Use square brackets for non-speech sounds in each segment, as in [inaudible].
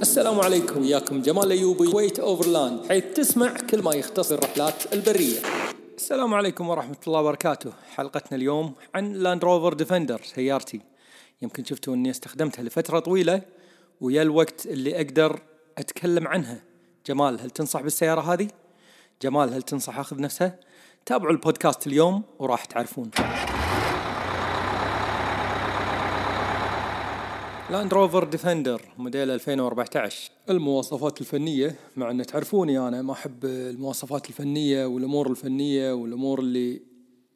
السلام عليكم وياكم جمال الايوبي Kuwait Overland حيث تسمع كل ما يختص الرحلات البرية. السلام عليكم ورحمة الله وبركاته، حلقتنا اليوم عن Land Rover Defender سيارتي. يمكن شفتوا إني استخدمتها لفترة طويلة ويا الوقت اللي أقدر أتكلم عنها. جمال هل تنصح بالسيارة هذه؟ جمال هل تنصح أخذ نفسها؟ تابعوا البودكاست اليوم وراح تعرفون. Land Rover Defender موديل 2014 المواصفات الفنية مع أن تعرفوني أنا ما أحب المواصفات الفنية والأمور الفنية والأمور اللي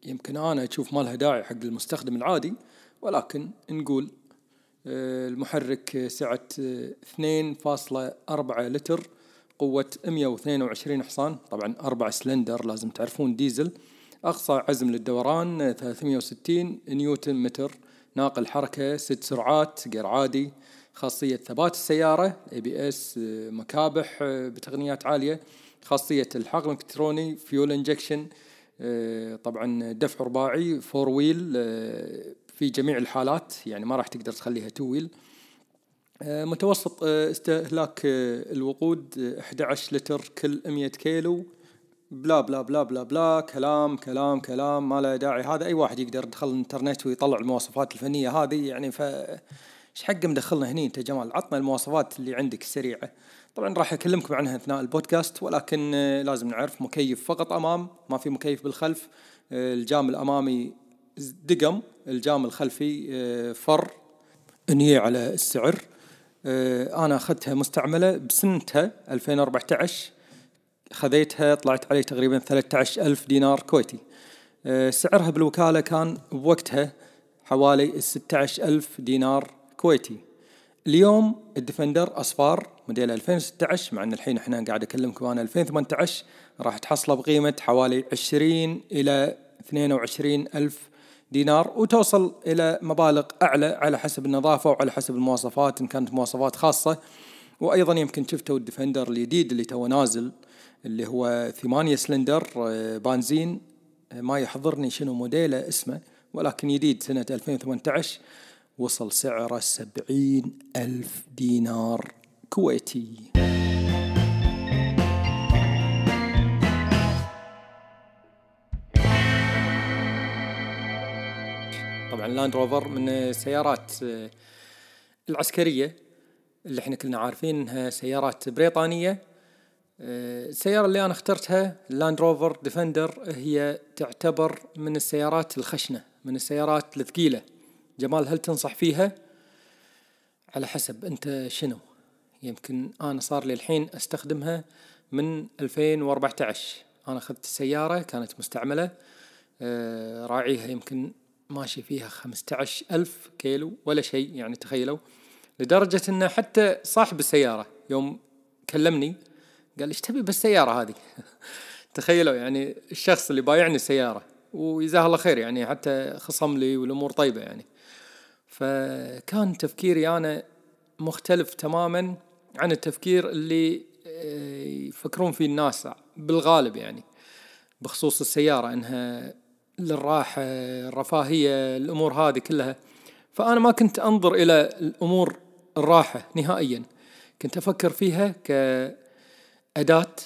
يمكن أنا أشوف ما لها داعي حق المستخدم العادي. ولكن نقول آه، المحرك سعة 2.4 لتر قوة 122 حصان. طبعا أربع سلندر لازم تعرفون ديزل. أقصى عزم للدوران 360 نيوتن متر. ناقل حركة ست سرعات غير عادي. خاصية ثبات السيارة ABS مكابح بتقنيات عالية. خاصية الحقن الالكتروني fuel injection طبعا دفع رباعي four wheel في جميع الحالات يعني ما راح تقدر تخليها two wheel متوسط استهلاك الوقود 11 لتر كل 100 كيلو. blah blah blah blah blah كلام كلام كلام ما له داعي. هذا أي واحد يقدر يدخل الإنترنت ويطلع المواصفات الفنية هذه يعني ف إيش حق مدخلنا هني أنت جمال عطنا المواصفات اللي عندك السريعه طبعا راح أكلمكم عنها أثناء البودكاست ولكن لازم نعرف مكيف فقط أمام ما في مكيف بالخلف. الجام الأمامي دقم الجام الخلفي فر نيي على السعر. أنا أخذتها مستعملة بسنتها 2014 خذيتها طلعت علي تقريبا 13 ألف دينار كويتي. أه سعرها بالوكالة كان بوقتها حوالي 16 ألف دينار كويتي. اليوم ال Defender أصفار موديل 2016 مع أن الحين إحنا قاعد أكلمكم أنا 2018 راح تحصله بقيمة حوالي 20 إلى 22 ألف دينار وتوصل إلى مبالغ أعلى على حسب النظافة وعلى حسب المواصفات إن كانت مواصفات خاصة. وأيضا يمكن شفتوا ال Defender الجديد اللي تو نازل اللي هو ثمانية سلندر بنزين. ما يحضرني شنو موديله اسمه ولكن جديد سنة 2018 وصل سعره سبعين ألف دينار كويتي. طبعا Land Rover من السيارات العسكرية اللي إحنا كلنا عارفين انها سيارات بريطانية. السيارة اللي أنا اخترتها Land Rover Defender هي تعتبر من السيارات الخشنة من السيارات الثقيلة. جمال هل تنصح فيها؟ على حسب أنت شنو؟ يمكن أنا صار لي الحين أستخدمها من 2014 أنا أخذت السيارة كانت مستعملة. راعيها يمكن ماشي فيها 15 ألف كيلو ولا شيء يعني تخيلوا. لدرجة أن حتى صاحب السيارة يوم كلمني قال إيش تبي بالسيارة هذه؟ [laughs] تخيلوا يعني الشخص اللي بايعني السيارة وجزاه الله خير يعني حتى خصم لي والأمور طيبة يعني. فكان تفكيري أنا مختلف تماما عن التفكير اللي يفكرون فيه الناس بالغالب يعني بخصوص السيارة إنها للراحة الرفاهية الأمور هذه كلها. فأنا ما كنت أنظر إلى الأمور الراحة نهائيا. كنت أفكر فيها ك أداة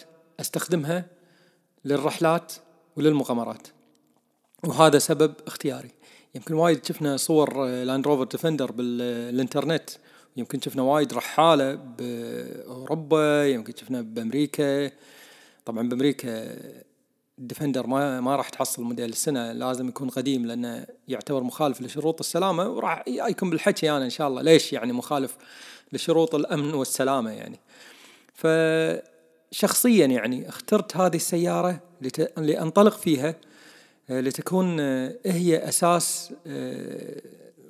أستخدمها للرحلات وللمغامرات. وهذا سبب اختياري. يمكن وايد شفنا صور Land Rover Defender بالإنترنت. يمكن شفنا وايد رحالة بأوروبا يمكن شفنا بأمريكا. طبعا بأمريكا ال Defender ما ما راح تحصل موديل السنة. لازم يكون قديم لأنه يعتبر مخالف لشروط السلامة. وراح يكون بالحكي أنا إن شاء الله. ليش يعني مخالف لشروط الأمن والسلامة يعني؟ ف شخصيا يعني اخترت هذه السيارة لت... لأنطلق فيها لتكون هي أساس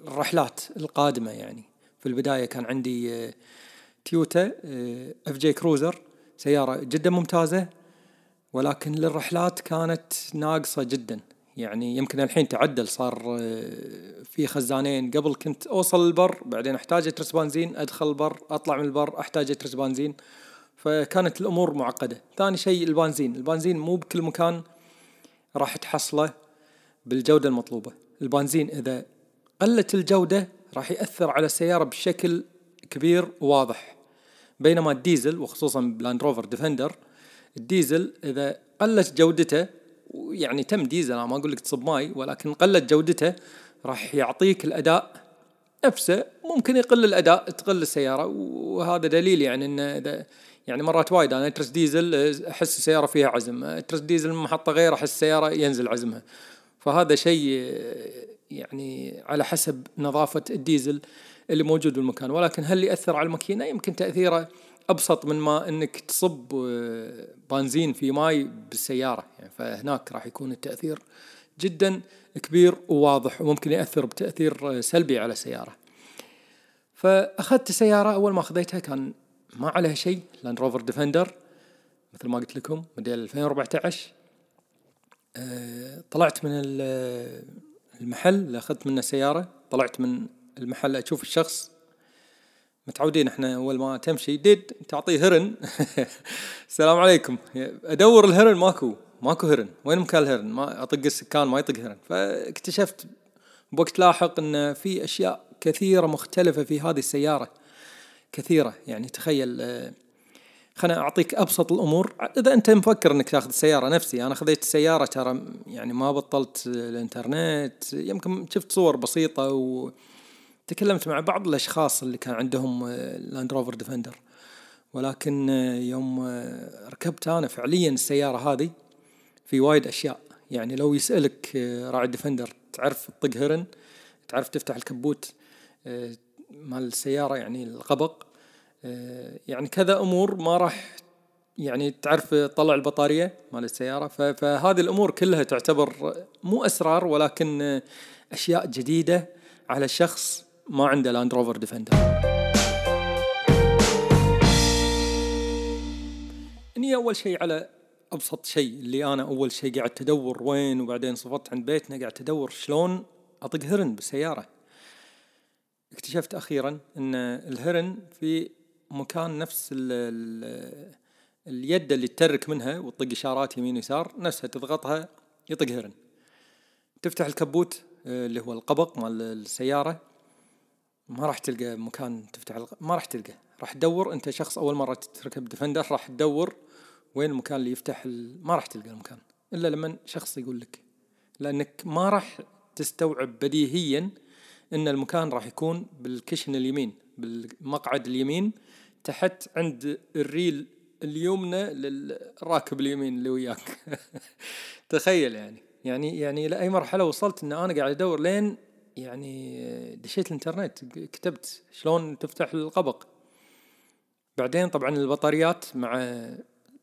الرحلات القادمة يعني. في البداية كان عندي تيوتا إف جي كروزر سيارة جدا ممتازة ولكن للرحلات كانت ناقصة جدا. يعني يمكن الحين تعدل صار في خزانين. قبل كنت أوصل البر بعدين أحتاج اترس بنزين أدخل البر أطلع من البر أحتاج اترس بنزين. فكانت الأمور معقدة. ثاني شيء البنزين. البنزين مو بكل مكان راح تحصله بالجودة المطلوبة. البنزين إذا قلت الجودة راح يأثر على السيارة بشكل كبير وواضح. بينما الديزل وخصوصا ب Land Rover Defender الديزل إذا قلت جودته يعني تم ديزل أنا ما أقول لك تصب ماي ولكن قلت جودته راح يعطيك الأداء نفسه. ممكن يقل الأداء تقل السيارة وهذا دليل يعني إنه إذا يعني مرات وايد أنا أترس ديزل أحس السياره فيها عزم. أترس ديزل من محطة غير أحس السياره ينزل عزمها. فهذا شيء يعني على حسب نظافة الديزل اللي موجود بالمكان. ولكن هل يأثر على الماكينة؟ يمكن تأثيره أبسط من ما إنك تصب بنزين في ماي بالسيارة. يعني فهناك راح يكون التأثير جدا كبير وواضح وممكن يأثر بتأثير سلبي على السياره فأخذت السياره أول ما اخذتها كان ما عليها شيء لاند روفر ديفندر مثل ما قلت لكم موديل 2014 أه طلعت من المحل اللي اخذت منه سيارة طلعت من المحل أشوف الشخص. متعودين إحنا أول ما تمشي ديد تعطيه هرن. [laughs] السلام عليكم. أدور الهرن ماكو ماكو هرن. وين مكان الهرن؟ ما أطق السكان ما يطق هرن. فاكتشفت بوقت لاحق إن في أشياء كثيرة مختلفة في هذه السيارة. كثيرة. يعني تخيل آه، خلنا أعطيك أبسط الأمور. إذا أنت مفكر إنك تاخذ السياره نفسي أنا خذيت السياره ترى يعني ما بطلت الإنترنت يمكن شفت صور بسيطة وتكلمت مع بعض الأشخاص اللي كان عندهم لاند روفر ديفندر ولكن آه، يوم آه، ركبت أنا فعليا السيارة هذه في وايد أشياء. يعني لو يسألك راعي ديفندر تعرف تطق هرن تعرف تفتح الكبوت مال السيارة يعني القبق آه، يعني كذا أمور ما راح يعني تعرف تطلع البطارية مال السيارة. فهذه الأمور كلها تعتبر مو أسرار ولكن أشياء جديدة على شخص ما عنده لاند روفر ديفندر إني أول شيء على أبسط شيء اللي أنا أول شيء قاعد ادور وين وبعدين صفت عند بيتنا قاعد ادور شلون أطق هرن بالسيارة. اكتشفت أخيرا إن الهرن في مكان نفس ال ال اليد اللي تترك منها وتطق إشارات يمين يسار نفسها تضغطها يطق هرن. تفتح الكبوت آه، اللي هو القبق مال السيارة ما راح تلقى مكان تفتح الق... ما راح تلقى. راح تدور أنت شخص أول مرة تركب ديفندر راح تدور وين المكان اللي يفتح ال... ما راح تلقى المكان إلا لما شخص يقول لك. لأنك ما راح تستوعب بديهيا إن المكان راح يكون بالكشن اليمين بالمقعد اليمين تحت عند الريل اليمنى للراكب اليمين اللي وياك. [laughs] تخيل يعني. يعني يعني لاي مرحلة وصلت إن أنا قاعد أدور لين يعني دشيت الإنترنت كتبت شلون تفتح القبق. بعدين طبعا البطاريات مع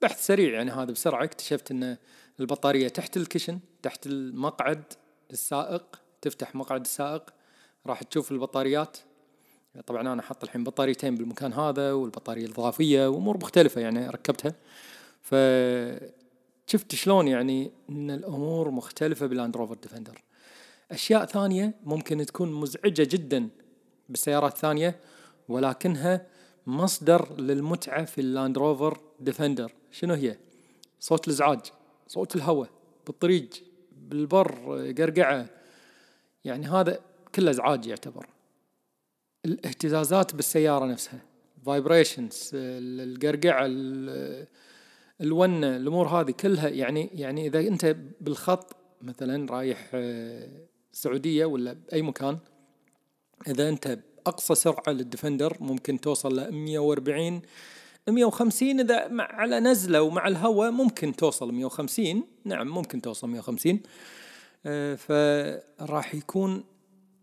بحث سريع يعني هذا بسرعة اكتشفت إن البطارية تحت الكشن تحت المقعد السائق تفتح مقعد السائق راح تشوف البطاريات. طبعا أنا حاط الحين بطاريتين بالمكان هذا والبطارية الإضافية وأمور مختلفة يعني ركبتها. ف شفت شلون يعني إن الأمور مختلفة باللاند روفر ديفندر. أشياء ثانية ممكن تكون مزعجة جدا بالسيارات الثانية ولكنها مصدر للمتعة في اللاند روفر ديفندر. شنو هي؟ صوت الإزعاج صوت الهواء بالطريق بالبر قرقعة. يعني هذا كله أزعاج يعتبر. الاهتزازات بالسيارة نفسها vibrations القرقعة الونة الأمور هذه كلها يعني يعني إذا أنت بالخط مثلا رايح السعودية آه، ولا بأي مكان إذا أنت بأقصى سرعة للديفندر ممكن توصل ل 140 150 إذا مع على نزلة ومع الهواء ممكن توصل 150 نعم ممكن توصل 150 آه، فراح يكون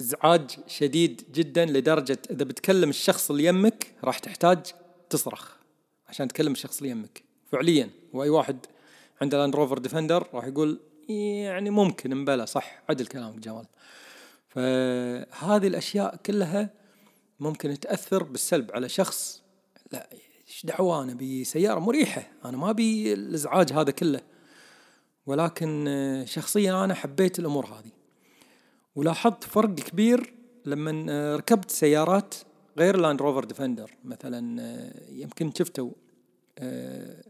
إزعاج شديد جدا لدرجة إذا بتكلم الشخص اللي يمك راح تحتاج تصرخ. عشان تكلم الشخص اللي يمك. فعليا. وأي واحد عنده لاند روفر ديفندر راح يقول يعني ممكن مبلا صح. عدل كلامك جمال. فهذه الأشياء كلها ممكن تأثر بالسلب على شخص. لا إيش دعوة؟ أنا بسيارة مريحة. أنا ما أبي الإزعاج هذا كله. ولكن شخصيا أنا حبيت الأمور هذه. ولاحظت فرق كبير لما آه، ركبت سيارات غير لاند روفر ديفندر مثلا آه، يمكن شفتوا آه،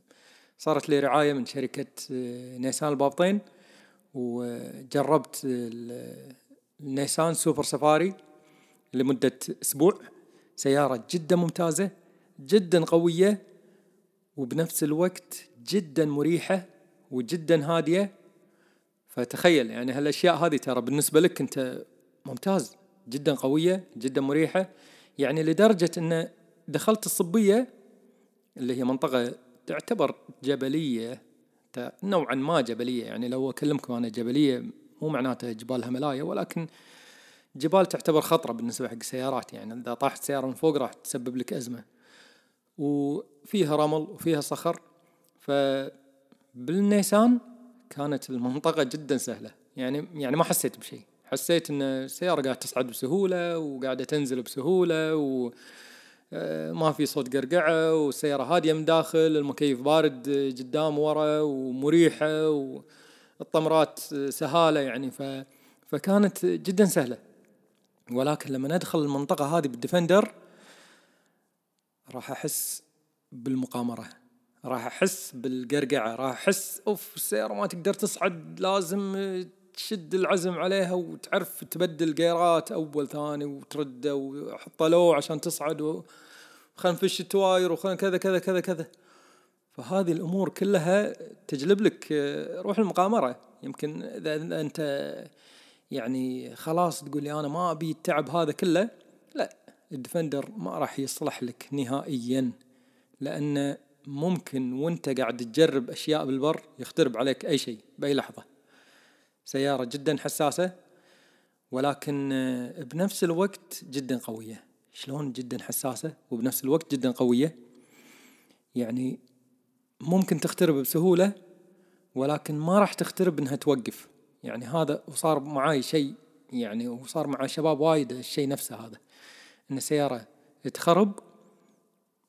صارت لي رعاية من شركة نيسان البابطين وجربت النيسان سوبر سفاري لمدة أسبوع. سيارة جدا ممتازة جدا قوية وبنفس الوقت جدا مريحة وجدا هادية. فتخيل يعني هالأشياء هذه ترى بالنسبة لك أنت ممتاز جدا قوية جدا مريحة يعني لدرجة أن دخلت الصبية اللي هي منطقة تعتبر جبلية نوعا ما جبلية يعني لو أكلمكم أنا جبلية مو معناته جبال هملايا ولكن جبال تعتبر خطرة بالنسبة حق السيارات يعني إذا طاحت سيارة من فوق راح تسبب لك أزمة. وفيها رمل وفيها صخر فبالنيسان كانت المنطقة جدا سهلة. يعني يعني ما حسيت بشيء. حسيت إن السيارة قاعدة تصعد بسهولة وقاعدة تنزل بسهولة و آه، ما في صوت قرقعة والسيارة هادية من داخل المكيف بارد قدام ورا ومريحة والطمرات سهالة يعني. ف فكانت جدا سهلة. ولكن لما ندخل المنطقة هذه بالديفندر راح أحس بالمغامرة. راح أحس بالقرقعة راح أحس أوف السيارة ما تقدر تصعد لازم تشد العزم عليها وتعرف تبدل جيرات أول ثاني وترده وحط low عشان تصعد وخلنا نفش التواير وخلنا كذا كذا كذا كذا. فهذه الأمور كلها تجلب لك روح المغامرة. يمكن إذا أنت يعني خلاص تقول لي أنا ما أبي التعب هذا كله لا الديفندر ما راح يصلح لك نهائيا لأن ممكن وانت قاعد تجرب أشياء بالبر يخترب عليك أي شيء بأي لحظة. سيارة جدا حساسة ولكن بنفس الوقت جدا قوية. شلون جدا حساسة وبنفس الوقت جدا قوية؟ يعني ممكن تخترب بسهولة ولكن ما راح تخترب إنها توقف. يعني هذا وصار معاي شيء يعني وصار مع شباب وايد الشيء نفسه هذا. إن السيارة تخرب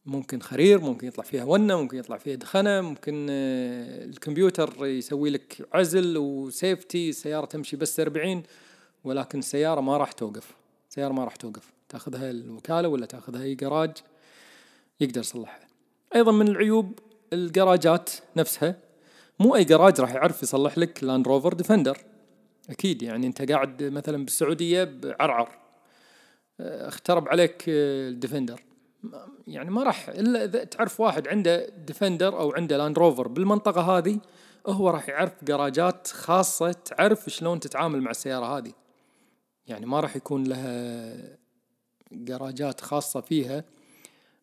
ممكن خرير ممكن يطلع فيها ونة ممكن يطلع فيها دخنة ممكن آه، الكمبيوتر يسوي لك عزل وسيفتي السيارة تمشي بس 40 ولكن السيارة ما راح توقف. السيارة ما راح توقف. تاخذها الوكالة ولا تاخذها أي جراج يقدر يصلحها. أيضا من العيوب الجراجات نفسها مو أي جراج راح يعرف يصلح لك لاند روفر ديفندر أكيد يعني أنت قاعد مثلا بالسعودية بعرعر. آه، اخترب عليك آه، الديفندر. يعني ما راح إلا إذا تعرف واحد عنده ديفندر أو عنده لاند روفر بالمنطقة هذه هو راح يعرف جراجات خاصة تعرف شلون تتعامل مع السيارة هذه. يعني ما راح يكون لها جراجات خاصة فيها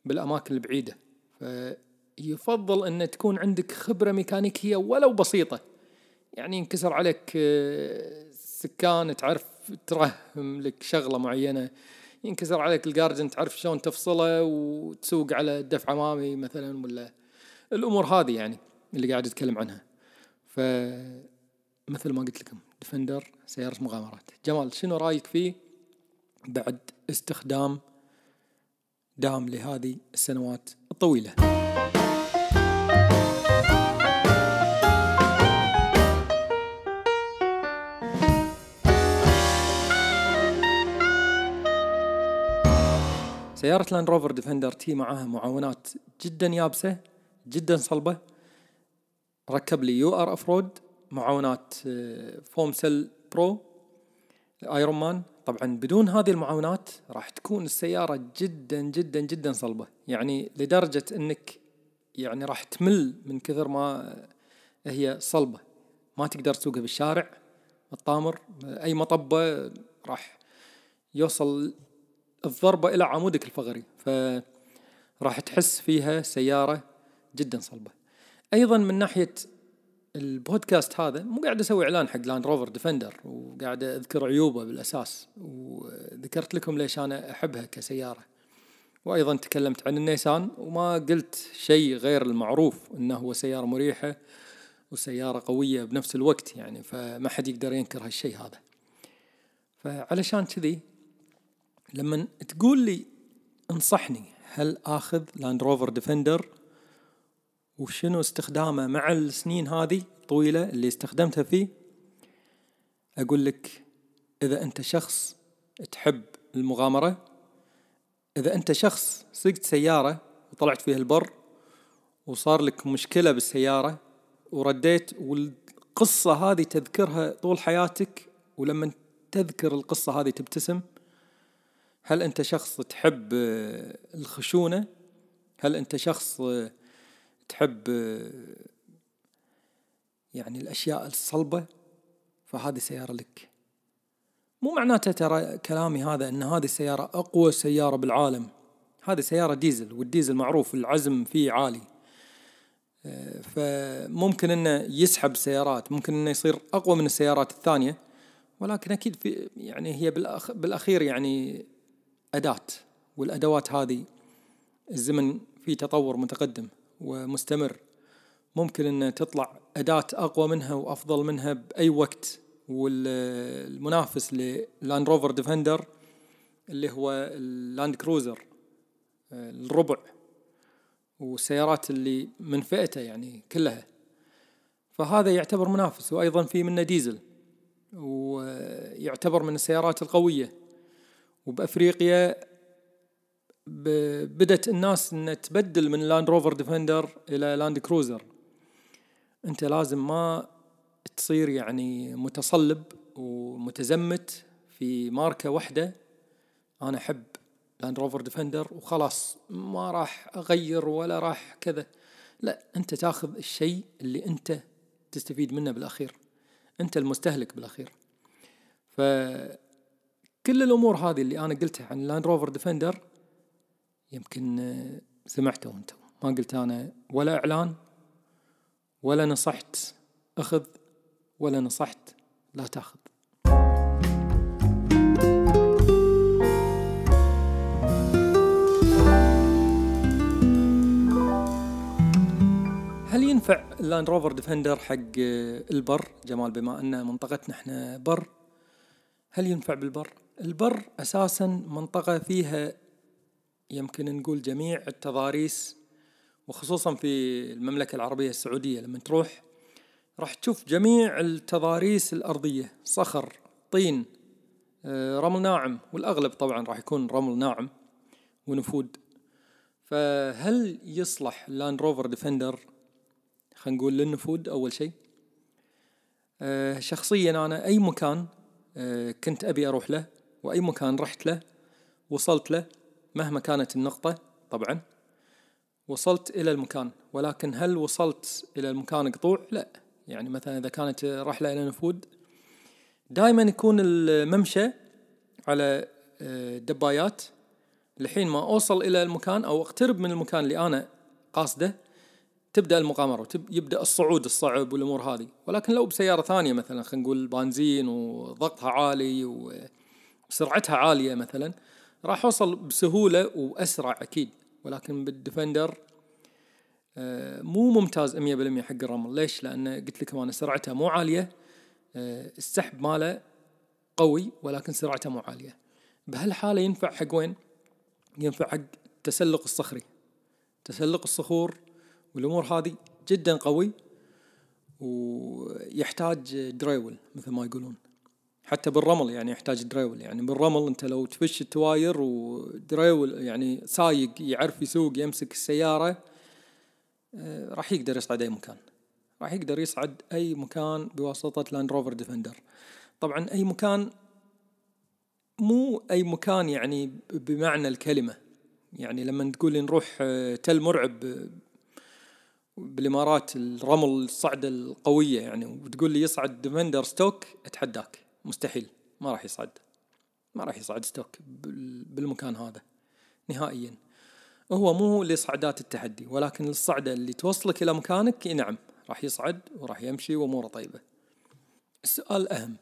بالأماكن البعيدة. فيفضل إن تكون عندك خبرة ميكانيكية ولو بسيطة. يعني ينكسر عليك آه، سكان تعرف ترهم لك شغلة معينة. ينكسر عليك الجاردن تعرف شلون تفصله وتسوق على دفع أمامي مثلا ولا. الأمور هذه يعني اللي قاعد أتكلم عنها. ف مثل ما قلت لكم ديفندر سيارة مغامرات. جمال شنو رأيك فيه بعد استخدام دام لهذه السنوات الطويلة؟ سيارة لاند روفر ديفندر تيي معاها معاونات جدا يابسة جدا صلبة. ركب لي UR off-road معاونات Foam Cell Pro Ironman طبعا بدون هذه المعاونات راح تكون السيارة جدا جدا جدا صلبة. يعني لدرجة إنك يعني راح تمل من كثر ما هي صلبة. ما تقدر تسوقها بالشارع الطامر أي مطبة راح يوصل الضربة إلى عمودك الفقري فراح تحس فيها سيارة جدا صلبة. أيضا من ناحية البودكاست هذا مو قاعد أسوي إعلان حق لاند روفر ديفندر وقاعد أذكر عيوبه بالأساس وذكرت لكم ليش أنا أحبها كسيارة. وأيضا تكلمت عن النيسان وما قلت شيء غير المعروف أنه هو سيارة مريحة وسيارة قوية بنفس الوقت يعني فما حد يقدر ينكر هالشيء هذا. فعلشان كذي لما تقول لي انصحني هل آخذ لاند روفر ديفندر وشنو استخدامه مع السنين هذه طويلة اللي استخدمتها فيه؟ أقول لك إذا أنت شخص تحب المغامرة إذا أنت شخص سقت سيارة وطلعت فيها البر وصار لك مشكلة بالسيارة ورديت والقصة هذه تذكرها طول حياتك ولما تذكر القصة هذه تبتسم هل أنت شخص تحب الخشونة؟ هل أنت شخص تحب يعني الأشياء الصلبة؟ فهذه سيارة لك. مو معناته ترى كلامي هذا أن هذه السيارة أقوى سيارة بالعالم. هذه سيارة ديزل والديزل معروف العزم فيه عالي. فممكن أنه يسحب سيارات ممكن أنه يصير أقوى من السيارات الثانية. ولكن أكيد في يعني هي بالأخ بالأخير يعني اداه والأدوات هذه الزمن في تطور متقدم ومستمر. ممكن أن تطلع أداة أقوى منها وأفضل منها بأي وقت. والمنافس للاند روفر ديفندر اللي هو اللاند كروزر الربع والسيارات اللي من فئته يعني كلها. فهذا يعتبر منافس وأيضا في منه ديزل ويعتبر من السيارات القوية. وبأفريقيا بدت الناس إن تبدل من لاند روفر ديفندر إلى لاند كروزر أنت لازم ما تصير يعني متصلب ومتزمت في ماركة واحدة أنا أحب لاند روفر ديفندر وخلاص ما راح أغير ولا راح كذا. لا أنت تاخذ الشيء اللي أنت تستفيد منه بالأخير. أنت المستهلك بالأخير. فكل الأمور هذه اللي أنا قلتها عن لاند روفر ديفندر يمكن سمعته أنتم ما قلت أنا ولا إعلان ولا نصحت أخذ ولا نصحت لا تأخذ. هل ينفع اللاند روفر ديفندر حق البر؟ جمال بما أن منطقتنا إحنا بر هل ينفع بالبر؟ البر أساسا منطقة فيها يمكن نقول جميع التضاريس وخصوصا في المملكة العربية السعودية. لما تروح راح تشوف جميع التضاريس الأرضية صخر طين آه، رمل ناعم والأغلب طبعا راح يكون رمل ناعم ونفود. فهل يصلح لاند روفر ديفندر خلينا نقول للنفود أول شيء. آه، شخصيا أنا أي مكان آه، كنت أبي أروح له. وأي مكان رحت له وصلت له مهما كانت النقطة طبعا. وصلت إلى المكان ولكن هل وصلت إلى المكان قطوع؟ لا. يعني مثلا إذا كانت رحلة إلى نفود دائما يكون الممشى على آه، دبايات. لحين ما أوصل إلى المكان أو أقترب من المكان اللي أنا قاصده تبدأ المغامرة يبدأ الصعود الصعب والأمور هذه. ولكن لو بسيارة ثانية مثلا خلينا نقول بنزين وضغطها عالي وسرعتها عالية مثلا راح أوصل بسهولة وأسرع أكيد. ولكن بالديفندر آه، مو ممتاز 100% حق الرمل. ليش؟ لأن قلت لكم أنا سرعتها مو عالية آه، السحب ماله قوي ولكن سرعته مو عالية. بهالحالة ينفع حق وين؟ ينفع حق التسلق الصخري. تسلق الصخور والأمور هذه جدا قوي ويحتاج دريول مثل ما يقولون. حتى بالرمل يعني يحتاج دريول. يعني بالرمل أنت لو تفش التواير ودريول يعني سايق يعرف يسوق يمسك السيارة آه، راح يقدر يصعد أي مكان. راح يقدر يصعد أي مكان بواسطة لاند روفر ديفندر طبعا أي مكان مو أي مكان يعني بمعنى الكلمة. يعني لما تقول نروح آه، تل مرعب بالإمارات الرمل الصعدة القوية يعني وتقول لي يصعد ديفندر stock أتحداك. مستحيل ما راح يصعد. ما راح يصعد stock بالمكان هذا نهائيا. هو مو لصعدات التحدي ولكن الصعدة اللي توصلك إلى مكانك نعم راح يصعد وراح يمشي وأموره طيبة. السؤال الأهم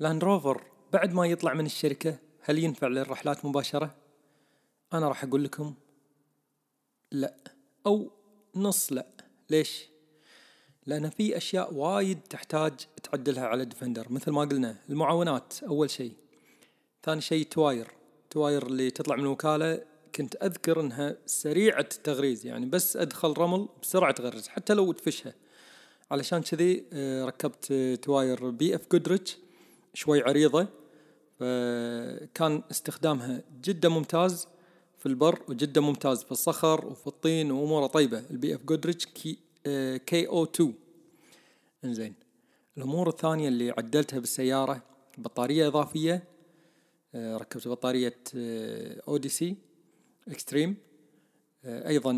لاند روفر بعد ما يطلع من الشركة هل ينفع للرحلات مباشرة؟ أنا راح أقول لكم لا أو نص لا. ليش؟ لأن في أشياء وايد تحتاج تعدلها على ديفندر مثل ما قلنا المعاونات أول شيء. ثاني شيء تواير تواير اللي تطلع من الوكالة كنت أذكر أنها سريعة التغريز يعني بس أدخل رمل بسرعة تغرز حتى لو تفشها. علشان كذي آه، ركبت تواير BFGoodrich شوي عريضة فكان استخدامها جدا ممتاز في البر وجدا ممتاز في الصخر وفي الطين وأموره طيبة. ال BFGoodrich KO2 إنزين. الأمور الثانية اللي عدلتها بالسيارة بطارية إضافية آه، ركبت بطارية Odyssey Extreme أيضا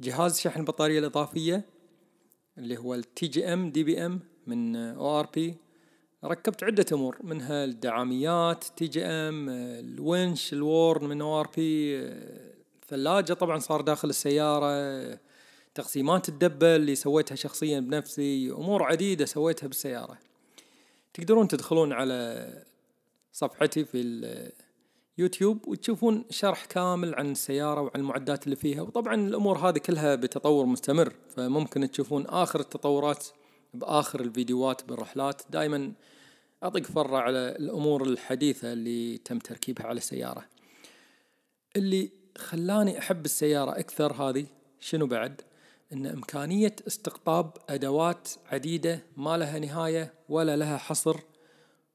جهاز شحن البطارية الإضافية اللي هو التي جي إم دي بي إم من أو آر بي. ركبت عدة أمور منها الدعاميات TJM الونش ال Warn من ARB الثلاجة طبعا صار داخل السيارة تقسيمات الدبة اللي سويتها شخصيا بنفسي أمور عديدة سويتها بالسيارة. تقدرون تدخلون على صفحتي في اليوتيوب وتشوفون شرح كامل عن السيارة وعن المعدات اللي فيها. وطبعا الأمور هذه كلها بتطور مستمر فممكن تشوفون آخر التطورات بآخر الفيديوهات بالرحلات. دائما أطق فرة على الأمور الحديثة اللي تم تركيبها على السيارة. اللي خلاني أحب السيارة أكثر هذه شنو بعد؟ إن إمكانية استقطاب أدوات عديدة ما لها نهاية ولا لها حصر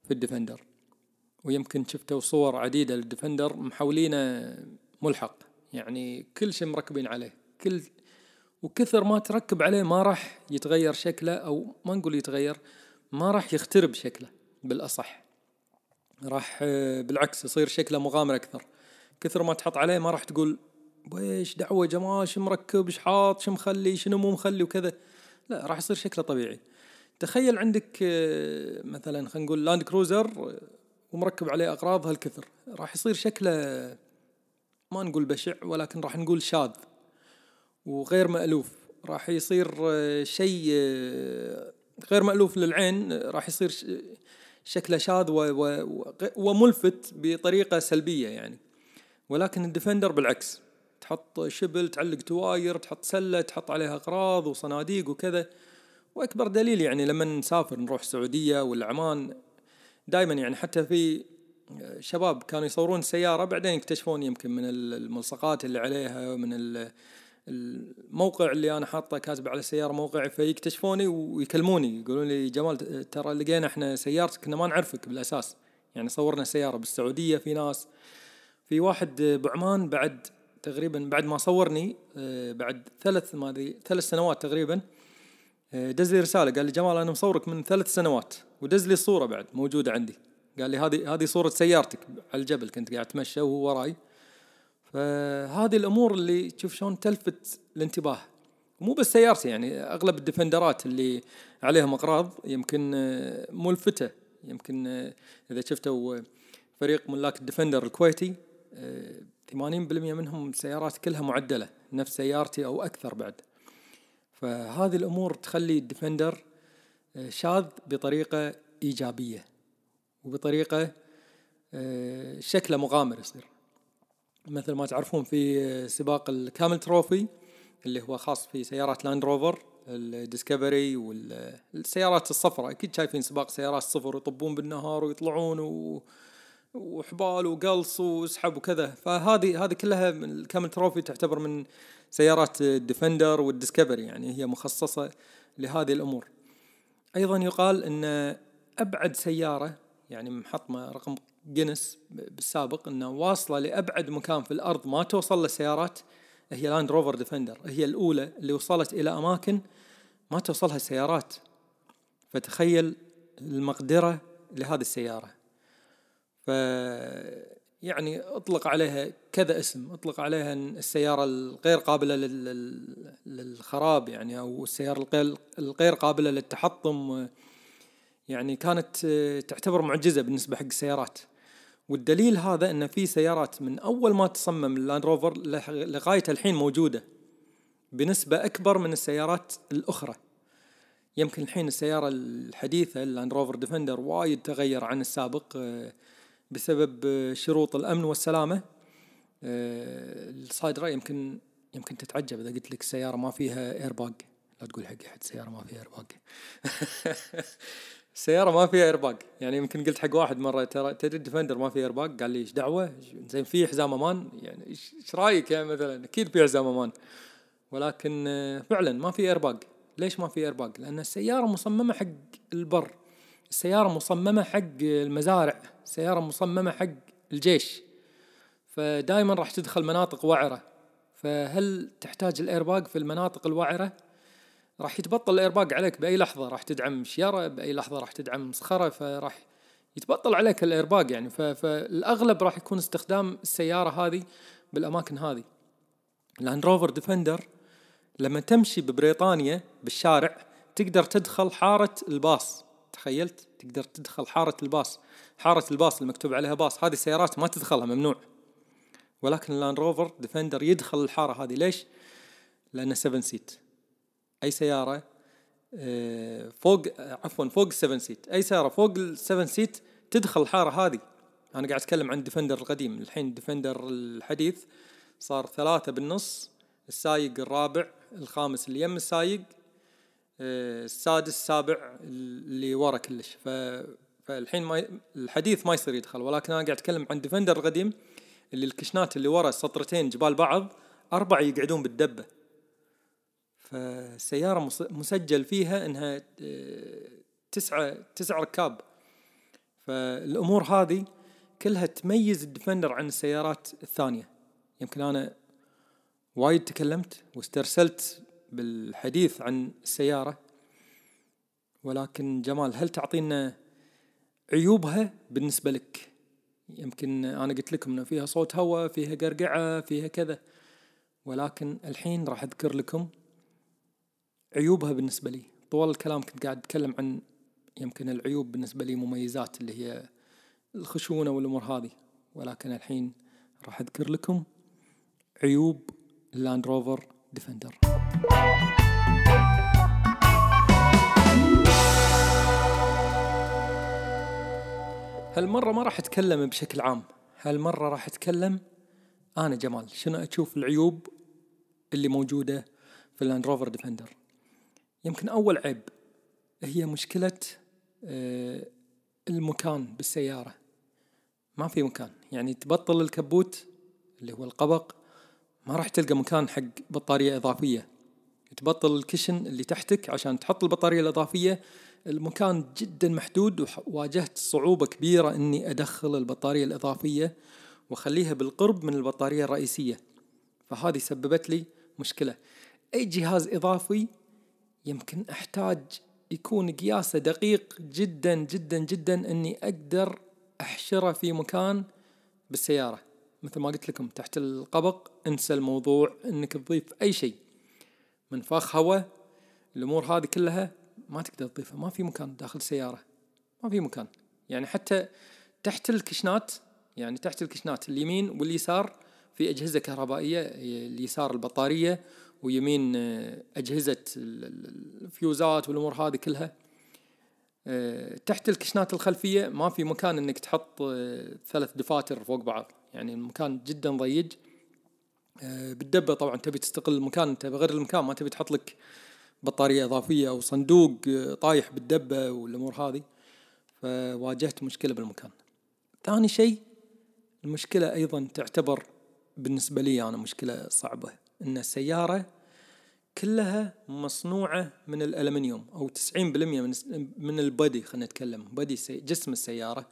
في الديفندر. ويمكن شفتوا صور عديدة للديفندر محولينه ملحق. يعني كل شيء مركبين عليه. كل وكثر ما تركب عليه ما راح يتغير شكله أو ما نقول يتغير ما راح يخترب شكله بالأصح. راح بالعكس يصير شكله مغامر أكثر. كثر ما تحط عليه ما راح تقول ويش دعوة جمال شو مركب إيش حاط شو مخلي شنو مو مخلي وكذا. لا راح يصير شكله طبيعي. تخيل عندك آه، مثلا خلينا نقول لاند كروزر آه، ومركب عليه أغراض هالكثر. راح يصير شكله ما نقول بشع ولكن راح نقول شاذ وغير مألوف. راح يصير آه، شيء غير مألوف للعين راح يصير شكله شاذ وملفت بطريقة سلبية يعني. ولكن الديفندر بالعكس. تحط شبل تعلق تواير تحط سلة تحط عليها أغراض وصناديق وكذا. وأكبر دليل يعني لما نسافر نروح السعودية ولا عمان دائما يعني حتى في شباب كانوا يصورون السيارة بعدين يكتشفون يمكن من الملصقات اللي عليها ومن الموقع اللي أنا حاطه كاتب على السيارة موقعي فيكتشفوني ويكلموني يقولون لي جمال ترى لقينا إحنا سيارتك كنا ما نعرفك بالأساس. يعني صورنا سيارة بالسعودية في ناس. في واحد بعمان بعد تقريبا بعد ما صورني آه، بعد ثلاث ما أدري ثلاث سنوات تقريبا آه، دز لي رسالة قال لي جمال أنا مصورك من ثلاث سنوات ودز لي الصورة بعد موجودة عندي. قال لي هذه هذه صورة سيارتك على الجبل كنت قاعد أتمشى وهو وراي. فهذه الأمور اللي تشوف شلون تلفت الانتباه. مو بس سيارتي يعني أغلب الديفندرات اللي عليهم أغراض يمكن آه، ملفته. يمكن إذا شفتوا فريق ملاك الديفندر الكويتي 80% منهم سيارات كلها معدلة نفس سيارتي أو أكثر بعد. فهذه الأمور تخلي الديفندر آه، شاذ بطريقة إيجابية وبطريقة آه، شكله مغامر يصير. مثل ما تعرفون في آه، سباق ال Camel Trophy اللي هو خاص في سيارات لاند روفر الديسكفري والسيارات الصفراء. أكيد شايفين سباق سيارات صفر يطبون بالنهار ويطلعون و وحبال وقلص وسحب وكذا. فهذه هذه كلها ال Camel Trophy تعتبر من سيارات الديفندر والديسكفري يعني هي مخصصة لهذه الأمور. أيضا يقال أن أبعد سيارة يعني محطمة رقم جينيس بالسابق أنه واصلة لأبعد مكان في الأرض ما توصل له سيارات هي لاند روفر ديفندر هي الأولى اللي وصلت إلى أماكن ما توصلها سيارات. فتخيل المقدرة لهذه السيارة. ف يعني اطلق عليها كذا اسم اطلق عليها السيارة الغير قابلة للخراب يعني أو السيارة الغير قابلة للتحطم. يعني كانت تعتبر معجزة بالنسبة حق السيارات. والدليل هذا إن في سيارات من أول ما تصمم اللاند روفر لغاية الحين موجودة بنسبة أكبر من السيارات الأخرى. يمكن الحين السيارة الحديثة اللاند روفر ديفندر وايد تغير عن السابق. بسبب شروط الأمن والسلامة. آه، الصادره يمكن يمكن تتعجب إذا قلت لك السياره ما فيها ايرباج لا تقول حق أحد سيارة ما فيها ايرباج السياره [laughs] ما فيها ايرباج يعني يمكن قلت حق واحد مرة ترى تدري ديفندر ما فيها ايرباج قال لي إيش دعوة؟ زين في حزام أمان. يعني إيش رأيك يعني مثلا؟ أكيد في حزام أمان. ولكن آه، فعلا ما في ايرباج ليش ما في ايرباج لأن السيارة مصممة حق البر. السيارة مصممة حق المزارع سيارة مصممة حق الجيش. فدائما راح تدخل مناطق وعرة. فهل تحتاج الايرباج في المناطق الوعرة؟ راح يتبطل الايرباج عليك بأي لحظة. راح تدعم شيرة بأي لحظة راح تدعم صخرة فراح يتبطل عليك الايرباج يعني. فالأغلب راح يكون استخدام السيارة هذه بالأماكن هذه. لاند روفر ديفندر لما تمشي ببريطانيا بالشارع تقدر تدخل حارة الباص. تخيلت تقدر تدخل حارة الباص. حارة الباص المكتوب عليها باص هذه السيارات ما تدخلها ممنوع. ولكن اللاند روفر ديفندر يدخل الحارة هذه. ليش؟ لأنه 7 seat أي سيارة آه، فوق عفوا فوق ال seven seat أي سيارة فوق ال seven seat تدخل الحارة هذه. أنا قاعد أتكلم عن ديفندر القديم. الحين ديفندر الحديث صار ثلاثة بالنص السايق الرابع الخامس اللي يم السايق آه، السادس السابع اللي ورا كلش. ف فالحين ما الحديث ما يصير يدخل. ولكن أنا قاعد أتكلم عن ديفندر القديم اللي الكشنات اللي ورا سطرتين جبال بعض أربعة يقعدون بالدبة. فالسيارة مسجل فيها إنها آه، تسعة تسع ركاب. فالأمور هذه كلها تميز الديفندر عن السيارات الثانية. يمكن أنا وايد تكلمت واسترسلت بالحديث عن السيارة ولكن جمال هل تعطينا عيوبها بالنسبة لك؟ يمكن أنا قلت لكم أنه فيها صوت هواء فيها قرقعة فيها كذا ولكن الحين راح أذكر لكم عيوبها بالنسبة لي. طوال الكلام كنت قاعد أتكلم عن يمكن العيوب بالنسبة لي مميزات اللي هي الخشونة والأمور هذه. ولكن الحين راح أذكر لكم عيوب اللاند روفر ديفندر. هالمرة ما راح أتكلم بشكل عام. هالمرة راح أتكلم أنا جمال. شنو أشوف العيوب اللي موجودة في اللاند روفر ديفندر يمكن أول عيب هي مشكلة آه، المكان بالسيارة. ما في مكان. يعني تبطل الكبوت اللي هو القبق ما راح تلقى مكان حق بطارية إضافية. تبطل الكشن اللي تحتك عشان تحط البطارية الإضافية. المكان جدا محدود وواجهت صعوبة كبيرة إني أدخل البطارية الإضافية وأخليها بالقرب من البطارية الرئيسية. فهذه سببت لي مشكلة. أي جهاز إضافي يمكن أحتاج يكون قياسه دقيق جدا جدا جدا إني أقدر أحشره في مكان بالسيارة. مثل ما قلت لكم تحت القبق انسى الموضوع إنك تضيف أي شيء. منفاخ هواء الأمور هذه كلها ما تقدر تضيفها ما في مكان داخل السياره ما في مكان. يعني حتى تحت الكشنات يعني تحت الكشنات اليمين واليسار في أجهزة كهربائية اليسار البطارية ويمين آه، أجهزة الفيوزات والأمور هذه كلها. آه، تحت الكشنات الخلفية ما في مكان إنك تحط آه، ثلاث دفاتر فوق بعض. يعني المكان جدا ضيق. آه، بالدبة طبعا تبي تستقل المكان انت بغير المكان ما تبي تحط لك بطارية إضافية أو صندوق آه، طايح بالدبة والأمور هذه. فواجهت مشكلة بالمكان. ثاني شيء المشكلة أيضا تعتبر بالنسبة لي أنا مشكلة صعبة. إن السيارة كلها مصنوعة من الألمنيوم أو 90% من من البدي خلينا نتكلم. بدي جسم السيارة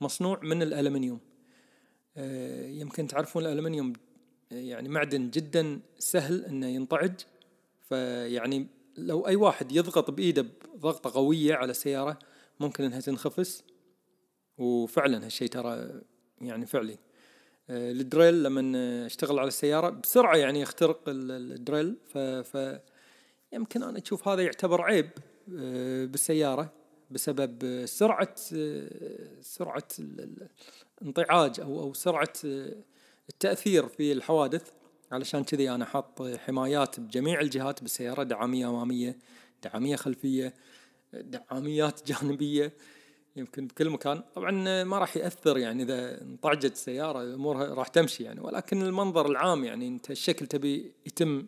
مصنوع من الألمنيوم. يمكن تعرفون الألمنيوم آه، يعني معدن جدا سهل إنه ينطعج. فيعني لو أي واحد يضغط بإيده بضغطة قوية على السياره ممكن إنها تنخفس. وفعلا هالشيء ترى يعني فعلي. آه، الدريل لما أشتغل على السيارة بسرعة يعني يخترق الدريل. ف يمكن أنا أشوف هذا يعتبر عيب بالسيارة. بسبب سرعة سرعة انطعاج أو أو سرعة التأثير في الحوادث. علشان كذي أنا حاط حمايات بجميع الجهات بالسياره دعامية أمامية دعامية خلفية دعاميات [laughs] جانبية يمكن بكل مكان. طبعا ما راح يأثر يعني إذا انطعجت السيارة امورها راح تمشي يعني. ولكن المنظر العام يعني أنت الشكل تبي يتم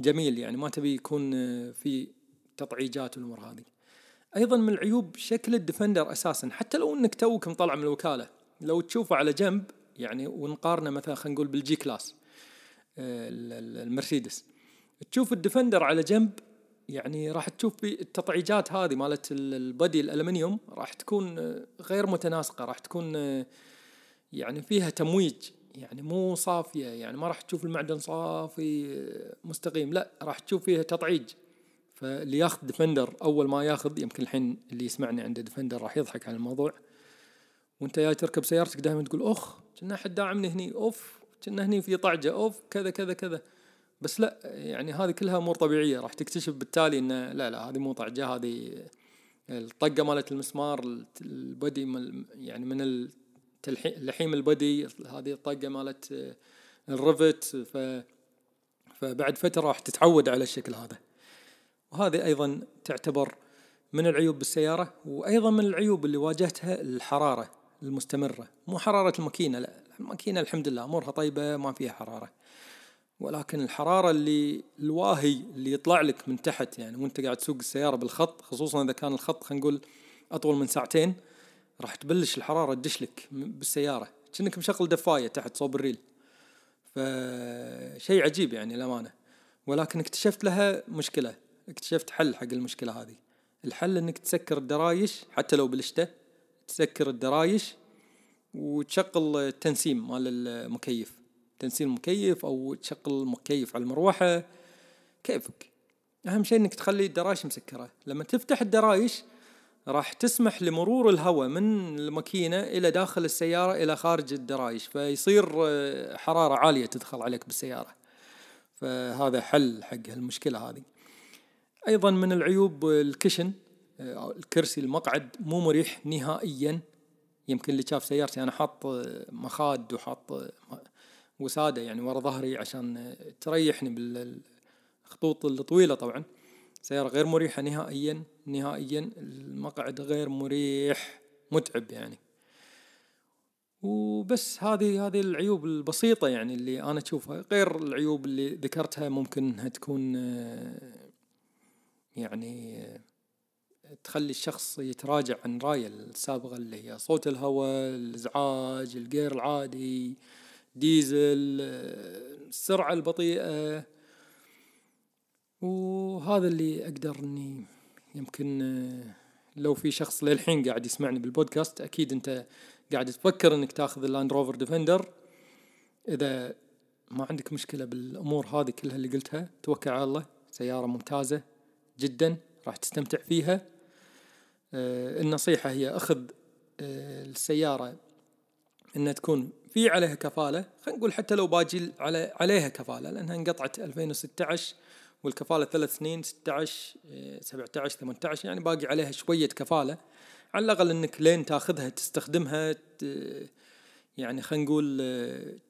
جميل يعني ما تبي يكون في تطعيجات والأمور هذه. أيضا من العيوب شكل الديفندر أساسا. حتى لو إنك توك مطلع من الوكالة لو تشوفه على جنب يعني ونقارنه مثلا خلينا نقول بال G-Class آه، المرسيدس. تشوف الديفندر على جنب يعني راح تشوف التطعيجات هذه مالت ال body الألمنيوم راح تكون آه، غير متناسقة راح تكون آه، يعني فيها تمويج. يعني مو صافية يعني ما راح تشوف المعدن صافي مستقيم. لا راح تشوف فيها تطعيج. فاللي ياخذ ديفندر أول ما ياخذ يمكن الحين اللي يسمعني عنده ديفندر راح يضحك على الموضوع. وأنت جاي تركب سيارتك دائما تقول اخ كنا حد داعمني هني أوف كنا هني في طعجة أوف كذا كذا كذا. بس لا يعني هذه كلها أمور طبيعية راح تكتشف بالتالي انه لا لا هذه مو طعجة هذه الطقة مالت المسمار البدي يعني من اللحيم البدي هذه الطقة مالت الرفت ف فبعد فترة راح تتعود على الشكل هذا. وهذه أيضا تعتبر من العيوب بالسيارة وأيضا من العيوب اللي واجهتها الحرارة المستمرة. مو حرارة الماكينة لا الماكينة الحمد لله أمورها طيبة ما فيها حرارة. ولكن الحرارة اللي الواهي اللي يطلع لك من تحت يعني وأنت قاعد تسوق السيارة بالخط خصوصا إذا كان الخط خلينا نقول أطول من ساعتين راح تبلش الحرارة تدش لك بالسيارة. كأنك مشغل دفاية تحت صوب الريل. فشيء عجيب يعني الامانه ولكن اكتشفت لها مشكلة. اكتشفت حل حق المشكلة هذه. الحل إنك تسكر الدرايش حتى لو بالشتاء تسكر الدرايش وتشغل التنسيم مال المكيف. تنسيم المكيف أو تشغل المكيف على المروحة كيفك. أهم شيء إنك تخلي الدرايش مسكرة. لما تفتح الدرايش راح تسمح لمرور الهواء من الماكينة إلى داخل السيارة إلى خارج الدرايش فيصير حرارة عالية تدخل عليك بالسيارة. فهذا حل حق المشكلة هذه. أيضا من العيوب الكشن الكرسي المقعد مو مريح نهائيا. يمكن اللي شاف سيارتي أنا حاط مخاد وحاط وسادة يعني ورا ظهري عشان تريحني بالخطوط الطويلة طبعا. سيارة غير مريحة نهائيا نهائيا المقعد غير مريح متعب يعني. وبس هذه هذه العيوب البسيطة يعني اللي أنا أشوفها. غير العيوب اللي ذكرتها ممكن إنها تكون يعني تخلي الشخص يتراجع عن رايه السابقة اللي هي صوت الهواء الإزعاج ال gear العادي ديزل السرعة البطيئة. وهذا اللي أقدر إني يمكن لو في شخص للحين قاعد يسمعني بالبودكاست أكيد أنت قاعد تفكر إنك تاخذ اللاند روفر ديفندر إذا ما عندك مشكلة بالأمور هذه كلها اللي قلتها توكل على الله سيارة ممتازة. جدا راح تستمتع فيها. النصيحة هي أخذ السيارة إنها تكون في عليها كفالة. خلينا نقول حتى لو باجي على عليها كفالة لأنها انقطعت 2016 والكفالة ثلاث سنين 16 17 18 يعني باقي عليها شوية كفالة. على الأقل إنك لين تاخذها تستخدمها يعني خلينا نقول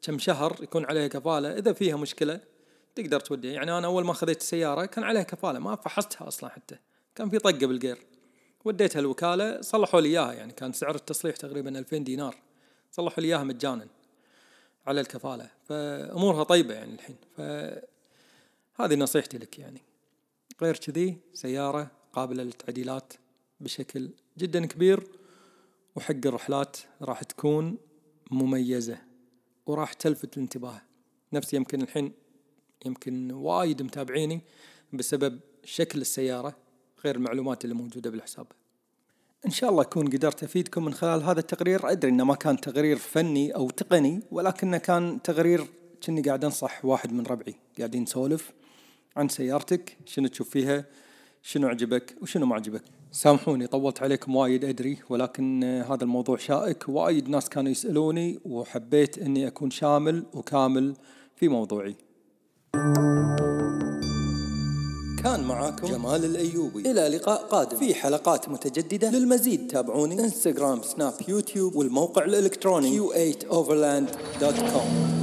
كم شهر يكون عليها كفالة. إذا فيها مشكلة تقدر توديها يعني أنا أول ما خذيت السياره كان عليها كفالة ما فحصتها أصلا حتى. كان في طقة بالجير وديتها الوكالة صلحوا لي إياها يعني كان سعر التصليح تقريبا 2000 دينار. صلحوا لي إياها مجانا على الكفالة. فأمورها طيبة يعني الحين. فهذه نصيحتي لك يعني. غير كذي سيارة قابلة للتعديلات بشكل جدا كبير وحق الرحلات راح تكون مميزة وراح تلفت الانتباه. نفس يمكن الحين يمكن وايد متابعيني بسبب شكل السيارة غير المعلومات اللي موجودة بالحساب. إن شاء الله أكون قدرت أفيدكم من خلال هذا التقرير. أدري إنه ما كان تقرير فني أو تقني ولكنه كان تقرير كني قاعد أنصح واحد من ربعي قاعدين نسولف عن سيارتك شنو تشوف فيها شنو عجبك وشنو ما عجبك. سامحوني طولت عليكم وايد أدري ولكن هذا الموضوع شائك. وايد ناس كانوا يسألوني وحبيت إني أكون شامل وكامل في موضوعي. كان معاكم جمال الأيوبي. إلى لقاء قادم. في حلقات متجددة للمزيد. تابعوني. انستغرام سناب يوتيوب. والموقع الإلكتروني. Q8overland.com